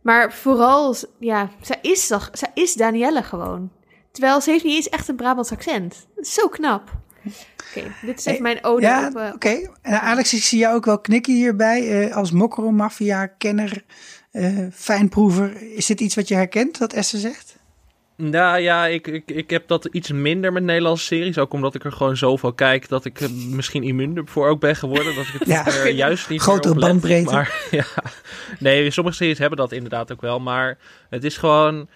Speaker 2: Maar vooral, ja, zij is, zij is Danielle gewoon. Terwijl ze heeft niet eens echt een Brabants accent. Zo knap. Oké, dit is even mijn ode
Speaker 1: Ja,
Speaker 2: op... eh,
Speaker 1: oké. En Alex, ik zie jou ook wel knikken hierbij. eh, als Mokro-maffia, kenner, eh, fijnproever. Is dit iets wat je herkent, wat Esther zegt?
Speaker 3: Nou ja, ik, ik, ik heb dat iets minder met Nederlandse series. Ook omdat ik er gewoon zoveel kijk dat ik misschien immuuner voor ook ben geworden. Dat ik het [LAUGHS]
Speaker 1: Ja.
Speaker 3: er juist niet
Speaker 1: Grotere
Speaker 3: meer op let.
Speaker 1: bandbreedte.
Speaker 3: Maar [LAUGHS] ja, nee, sommige series hebben dat inderdaad ook wel. Maar het is gewoon...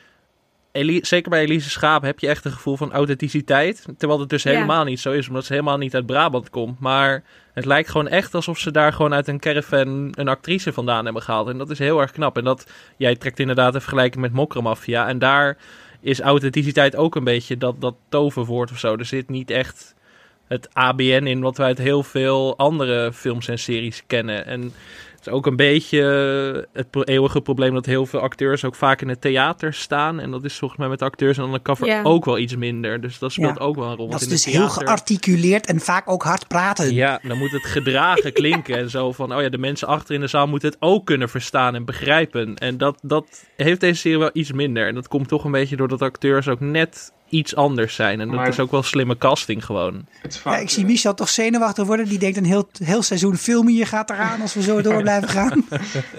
Speaker 3: Zeker bij Elise Schaap heb je echt een gevoel van authenticiteit. Terwijl het dus
Speaker 2: Ja.
Speaker 3: helemaal niet zo is, omdat ze helemaal niet uit Brabant komt. Maar het lijkt gewoon echt alsof ze daar gewoon uit een caravan een actrice vandaan hebben gehaald. En dat is heel erg knap. En dat, jij trekt inderdaad een vergelijking met Mokromafia. En daar is authenticiteit ook een beetje dat, dat toverwoord of zo. Er zit niet echt het ABN in wat we uit heel veel andere films en series kennen. En is ook een beetje het pro- eeuwige probleem dat heel veel acteurs ook vaak in het theater staan. En dat is volgens mij met acteurs en undercover
Speaker 2: Ja.
Speaker 3: ook wel iets minder. Dus dat speelt
Speaker 1: Ja.
Speaker 3: ook wel een rol.
Speaker 1: Dat is
Speaker 3: in
Speaker 1: dus
Speaker 3: het
Speaker 1: heel gearticuleerd en vaak ook hard praten.
Speaker 3: Ja, dan moet het gedragen [LAUGHS] klinken. En zo van, oh ja, de mensen achter in de zaal moeten het ook kunnen verstaan en begrijpen. En dat, dat heeft deze serie wel iets minder. En dat komt toch een beetje doordat acteurs ook net iets anders zijn. En dat
Speaker 4: Maar-
Speaker 3: is ook wel slimme casting gewoon.
Speaker 1: Ja, ik zie Michel toch zenuwachtig worden. Die denkt een heel, heel seizoen film hier gaat eraan als we zo door blijven [LAUGHS] gaan.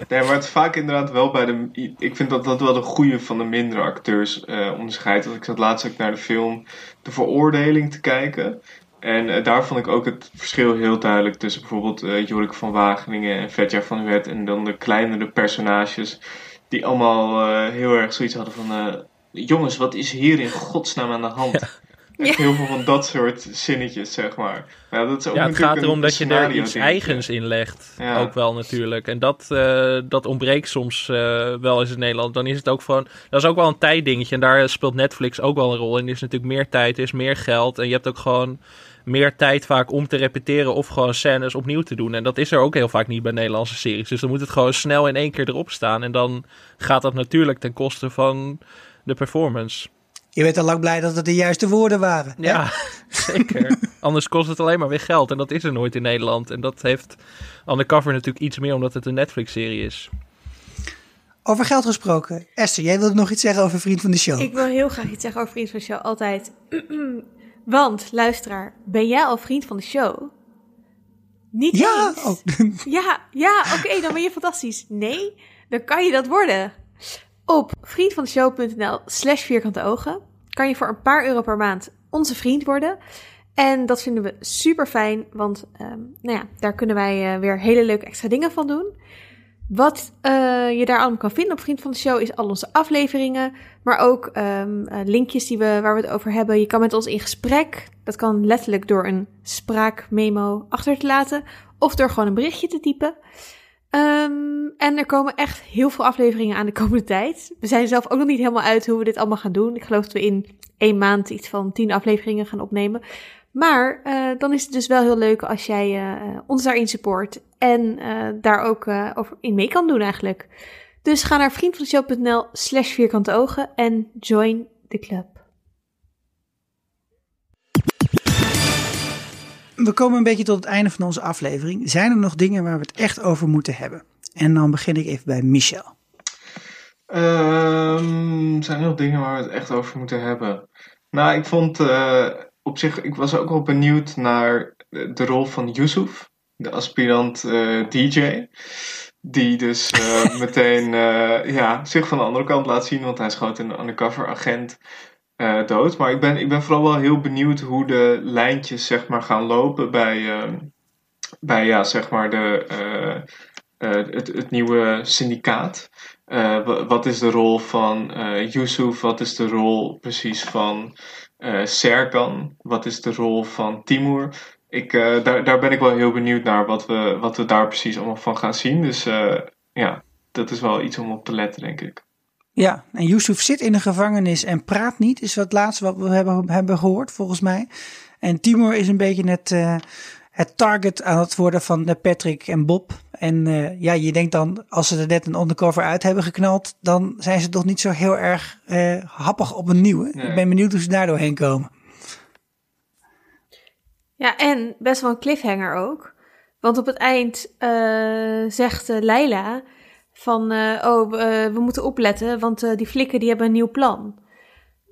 Speaker 4: Nee, maar het is vaak inderdaad wel bij de. Ik vind dat dat wel de goede van de mindere acteurs eh onderscheidt. Want ik zat laatst ook naar de film De Veroordeling te kijken. En eh, daar vond ik ook het verschil heel duidelijk tussen bijvoorbeeld eh, Jorik van Wageningen en Vetja van Wet. En dan de kleinere personages. Die allemaal eh, heel erg zoiets hadden van. Jongens, wat is hier in godsnaam aan de hand? Echt heel veel van dat soort zinnetjes, zeg maar. Maar ja, dat is ook
Speaker 3: Ja, het gaat erom dat je er
Speaker 4: scenario
Speaker 3: iets eigens in legt.
Speaker 4: Ja.
Speaker 3: Ook wel natuurlijk. En dat, eh, dat ontbreekt soms eh, wel eens in Nederland. Dan is het ook gewoon... Dat is ook wel een tijddingetje. En daar speelt Netflix ook wel een rol in. Er is natuurlijk meer tijd, er is meer geld. En je hebt ook gewoon meer tijd vaak om te repeteren of gewoon scènes opnieuw te doen. En dat is er ook heel vaak niet bij Nederlandse series. Dus dan moet het gewoon snel in één keer erop staan. En dan gaat dat natuurlijk ten koste van de performance.
Speaker 1: Je bent al lang blij dat het de juiste woorden waren. hè?
Speaker 3: Ja, [LAUGHS] zeker. Anders kost het alleen maar weer geld. En dat is er nooit in Nederland. En dat heeft Undercover natuurlijk iets meer omdat het een Netflix-serie is.
Speaker 1: Over geld gesproken. Esther, jij wilde nog iets zeggen over Vriend van de Show.
Speaker 2: Ik wil heel graag iets zeggen over Vriend van de Show, altijd. [CLEARS THROAT] Want, luisteraar, ben jij al vriend van de show? Niet
Speaker 1: Ja,
Speaker 2: eens.
Speaker 1: oh. [LAUGHS]
Speaker 2: Ja, ja, oké, dan ben je fantastisch. Nee, dan kan je dat worden. Op vriendvandeshow.nl slash vierkante ogen kan je voor een paar euro per maand onze vriend worden. En dat vinden we super fijn, want ehm, nou ja, daar kunnen wij eh, weer hele leuke extra dingen van doen. Wat eh, je daar allemaal kan vinden op Vriend van de Show is al onze afleveringen, maar ook ehm, eh, linkjes die we, waar we het over hebben. Je kan met ons in gesprek. Dat kan letterlijk door een spraakmemo achter te laten of door gewoon een berichtje te typen. Ehm, en er komen echt heel veel afleveringen aan de komende [LAUGHS] tijd. We zijn zelf ook nog niet helemaal uit hoe we dit allemaal gaan doen. Ik geloof dat we in één maand iets van tien afleveringen gaan opnemen. Maar eh, dan is het dus wel heel leuk als jij eh, ons daarin support en eh, daar ook eh, over in mee kan doen eigenlijk. Dus ga naar vriendvandeshow.nl slash vierkante ogen en join the club.
Speaker 1: We komen een beetje tot het einde van onze aflevering. Zijn er nog dingen waar we het echt over moeten hebben? En dan begin ik even bij Michel.
Speaker 4: Ehm, zijn er nog dingen waar we het echt over moeten hebben? Nou, ik vond eh, op zich, ik was ook wel benieuwd naar de rol van Yusuf, de aspirant eh, DJ. Die dus eh, [LAUGHS] meteen ja, zich van de andere kant laat zien, want hij schoot een undercover agent eh, dood. Maar ik ben, ik ben vooral wel heel benieuwd hoe de lijntjes zeg maar, gaan lopen bij, ehm, bij ja, zeg maar de, eh, eh, het, het nieuwe syndicaat. Wa- wat is de rol van Yusuf? Wat is de rol precies van Serkan? Wat is de rol van Timur? Ik, daar, daar ben ik wel heel benieuwd naar wat we, wat we daar precies allemaal van gaan zien. Dus ja, dat is wel iets om op te letten, denk ik.
Speaker 1: Ja, en Yusuf zit in de gevangenis en praat niet, is wat laatste wat we hebben, hebben gehoord, volgens mij. En Timur is een beetje het, eh, het target aan het worden van eh, Patrick en Bob. En eh, ja, je denkt dan, als ze er net een undercover uit hebben geknald, dan zijn ze toch niet zo heel erg eh, happig op een nieuwe.
Speaker 4: Nee.
Speaker 1: Ik ben benieuwd hoe ze daar doorheen komen.
Speaker 2: Ja, en best wel een cliffhanger ook. Want op het eind eh, zegt Leila van, eh, oh, eh, we moeten opletten, want eh, die flikken die hebben een nieuw plan.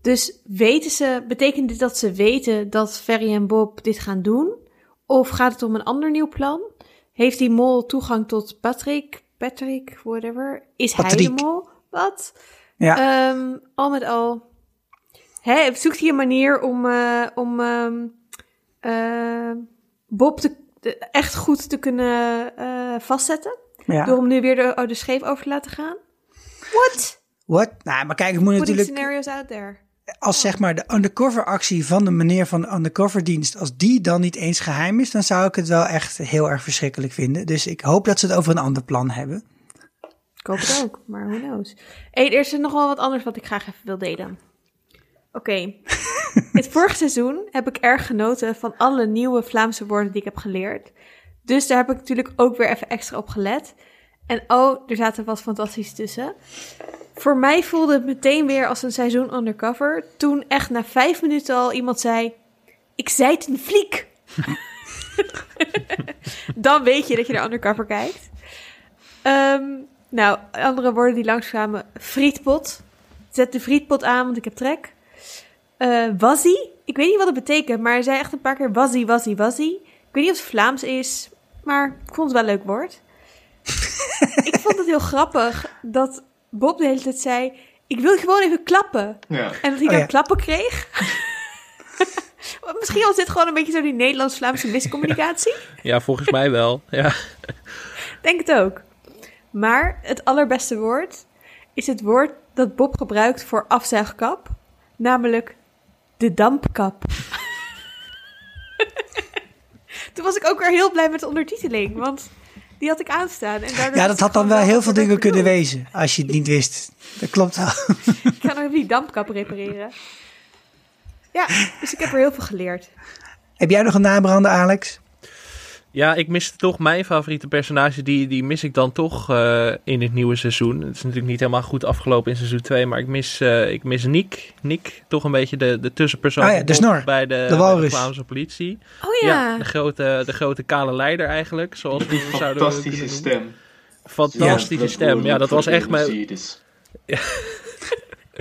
Speaker 2: Dus weten ze, betekent dit dat ze weten dat Ferry en Bob dit gaan doen? Of gaat het om een ander nieuw plan? Heeft die mol toegang tot Patrick? Patrick, whatever. Is hij de mol? Wat?
Speaker 1: Ja,
Speaker 2: Ehm, al met al. Hè, zoekt hij een manier om, om ehm, eh, Bob te, de- echt goed te kunnen vastzetten?
Speaker 1: Ja.
Speaker 2: Door hem nu weer de, oh, de scheef over te laten gaan? What?
Speaker 1: What? Nou, maar kijk, ik moet
Speaker 2: Putting
Speaker 1: natuurlijk...
Speaker 2: scenarios out there.
Speaker 1: Als zeg maar de undercover actie van de meneer van de undercover dienst... als die dan niet eens geheim is... dan zou ik het wel echt heel erg verschrikkelijk vinden. Dus ik hoop dat ze het over een ander plan hebben.
Speaker 2: Ik hoop het ook, maar who knows. Hey, er is nog wel wat anders wat ik graag even wil delen. Oké. [LAUGHS] Het vorige seizoen heb ik erg genoten van alle nieuwe Vlaamse woorden die ik heb geleerd. Dus daar heb ik natuurlijk ook weer even extra op gelet. En oh, er zaten wat fantastisch tussen. Voor mij voelde het meteen weer als een seizoen undercover. Toen echt na vijf minuten al iemand zei... Ik zei het een fliek. [LAUGHS] Dan weet je dat je naar undercover kijkt. Ehm, nou, andere woorden die langskwamen. Frietpot. Zet de frietpot aan, want ik heb trek. Eh wazzie. Ik weet niet wat het betekent, maar hij zei echt een paar keer wazzie, wazzie, wazzie. Ik weet niet of het Vlaams is, maar ik vond het wel een leuk woord. [LAUGHS] ik vond het heel grappig dat Bob de hele tijd zei... Ik wil gewoon even klappen.
Speaker 4: Ja.
Speaker 2: En dat hij
Speaker 1: Oh,
Speaker 2: dan
Speaker 1: ja.
Speaker 2: klappen kreeg. [LAUGHS] Misschien was dit gewoon een beetje zo die Nederlands-Vlaamse miscommunicatie. [LAUGHS]
Speaker 3: Ja, volgens mij wel. Ja.
Speaker 2: Denk het ook. Maar het allerbeste woord is het woord dat Bob gebruikt voor afzuigkap, namelijk de dampkap. Toen was ik ook weer heel blij met de ondertiteling, want die had ik aanstaan. En
Speaker 1: Ja, dat had dan wel heel veel dingen kunnen wezen... als je het niet wist. Dat klopt wel. [LAUGHS]
Speaker 2: Ik ga nog even die dampkap repareren. Ja, dus ik heb er heel veel geleerd.
Speaker 1: Heb jij nog een nabrander, Alex?
Speaker 3: Ja, ik miste toch mijn favoriete personage. Die, die mis ik dan toch eh, in het nieuwe seizoen. Het is natuurlijk niet helemaal goed afgelopen in seizoen 2. Maar ik mis, eh, ik mis Nick. Nick, toch een beetje de, de tussenpersoon
Speaker 1: Ah ja, de snor.
Speaker 3: bij de,
Speaker 1: De
Speaker 3: bij
Speaker 1: walrus.
Speaker 3: Vlaamse politie.
Speaker 2: Oh ja,
Speaker 3: de, grote, de grote kale leider eigenlijk. Zoals we zouden
Speaker 4: Fantastische stem.
Speaker 3: Fantastische stem. Ja, dat was echt mijn...
Speaker 4: Dus. [LAUGHS]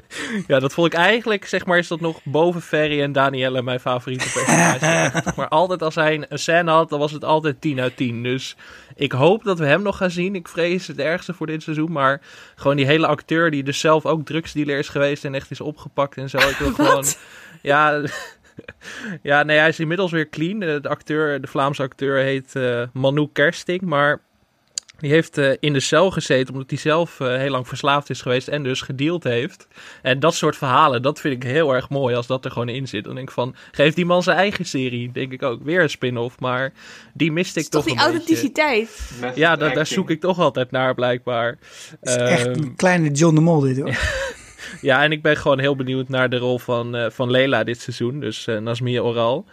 Speaker 4: [LAUGHS]
Speaker 3: Ja, dat vond ik eigenlijk, zeg maar, is dat nog boven Ferry en Danielle mijn favoriete personage. [LAUGHS] maar altijd als hij een scène had, dan was het altijd 10 uit 10. Dus ik hoop dat we hem nog gaan zien. Ik vrees het ergste voor dit seizoen. Maar gewoon die hele acteur die dus zelf ook drugsdealer is geweest en echt is opgepakt en zo. Ik wil [LAUGHS] gewoon... Ja, ja, nee, hij is inmiddels weer clean. De, acteur, de Vlaamse acteur heet eh Manu Kersting, maar... Die heeft eh, in de cel gezeten omdat hij zelf eh, heel lang verslaafd is geweest en dus gedeeld heeft. En dat soort verhalen, dat vind ik heel erg mooi als dat er gewoon in zit. Dan denk ik van, geef die man zijn eigen serie. Denk ik ook, weer een spin-off. Maar die miste ik
Speaker 2: is toch
Speaker 3: toch,
Speaker 2: die
Speaker 3: een
Speaker 2: authenticiteit.
Speaker 3: Ja, daar, zoek ik toch altijd naar blijkbaar.
Speaker 1: Het is echt
Speaker 3: Ehm,
Speaker 1: een kleine John de Mol dit, hoor. [LAUGHS] [LAUGHS]
Speaker 3: ja, en ik ben gewoon heel benieuwd naar de rol van, eh, van Leila dit seizoen. Dus eh Nasmia Oral.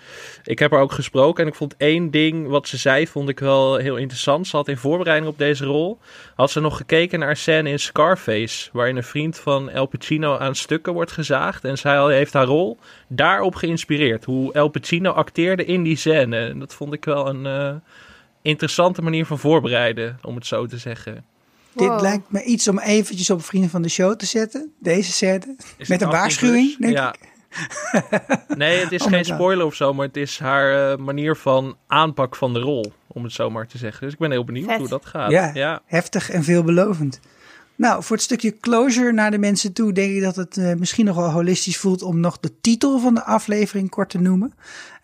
Speaker 3: Ik heb haar ook gesproken en ik vond één ding wat ze zei, vond ik wel heel interessant. Ze had in voorbereiding op deze rol, had ze nog gekeken naar een scène in Scarface. Waarin een vriend van El Pacino aan stukken wordt gezaagd. En zij heeft haar rol daarop geïnspireerd. Hoe El Pacino acteerde in die scène. En dat vond ik wel een eh, interessante manier van voorbereiden, om het zo te zeggen.
Speaker 1: Dit
Speaker 2: Wow.
Speaker 1: lijkt me iets om eventjes op Vrienden van de Show te zetten. Deze scène.
Speaker 3: Is
Speaker 1: Met een
Speaker 3: 18
Speaker 1: waarschuwing, denk
Speaker 3: ja. [LAUGHS] nee, het is
Speaker 1: Oh
Speaker 3: geen spoiler of zo, maar het is haar eh, manier van aanpak van de rol, om het zo maar te zeggen. Dus ik ben heel benieuwd
Speaker 2: Vet.
Speaker 3: hoe dat gaat.
Speaker 1: Ja.
Speaker 3: ja.
Speaker 1: Heftig en veelbelovend. Nou, voor het stukje closure naar de mensen toe, denk ik dat het eh, misschien nog wel holistisch voelt om nog de titel van de aflevering kort te noemen.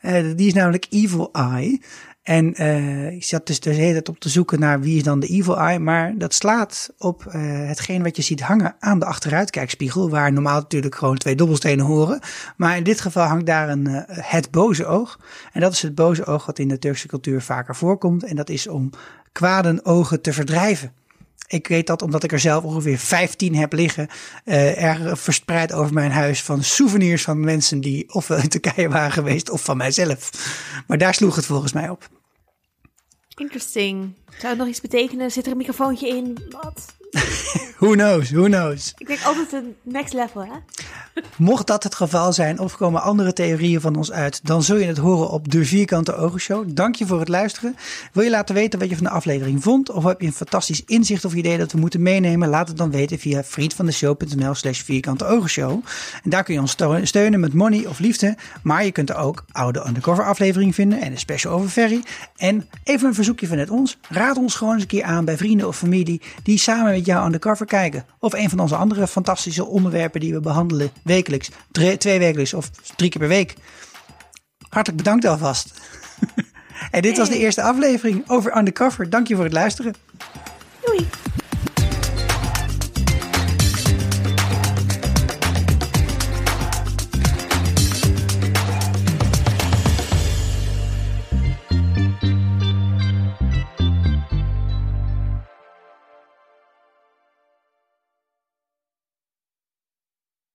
Speaker 1: Eh, die is namelijk Evil Eye. En eh, ik zat dus de hele tijd op te zoeken naar wie is dan de Evil Eye. Maar dat slaat op eh, hetgeen wat je ziet hangen aan de achteruitkijkspiegel. Waar normaal natuurlijk gewoon twee dobbelstenen horen. Maar in dit geval hangt daar een, eh, het boze oog. En dat is het boze oog wat in de Turkse cultuur vaker voorkomt. En dat is om kwaden ogen te verdrijven. Ik weet dat omdat ik er zelf ongeveer 15 heb liggen, eh er verspreid over mijn huis van souvenirs van mensen die ofwel in Turkije waren geweest of van mijzelf. Maar daar sloeg het volgens mij op.
Speaker 2: Interesting. Zou het nog iets betekenen? Zit er een microfoontje in? Wat? [LAUGHS]
Speaker 1: Who knows, who knows.
Speaker 2: Ik denk altijd een next level, hè?
Speaker 1: Mocht dat het geval zijn of komen andere theorieën van ons uit, dan zul je het horen op de Vierkante Ogen Show. Dank je voor het luisteren. Wil je laten weten wat je van de aflevering vond? Of heb je een fantastisch inzicht of idee dat we moeten meenemen? Laat het dan weten via vriendvandeshow.nl slash Vierkante Ogen Show. En daar kun je ons steunen met money of liefde. Maar je kunt er ook oude undercover afleveringen vinden en een special over Ferry. En even een verzoekje vanuit ons. Raad ons gewoon eens een keer aan bij vrienden of familie die samen met jou undercover kijken. Of een van onze andere fantastische onderwerpen die we behandelen wekelijks, drie- twee wekelijks of drie keer per week. Hartelijk bedankt alvast. [LAUGHS] en dit was de eerste aflevering over Undercover. Dank je voor het luisteren.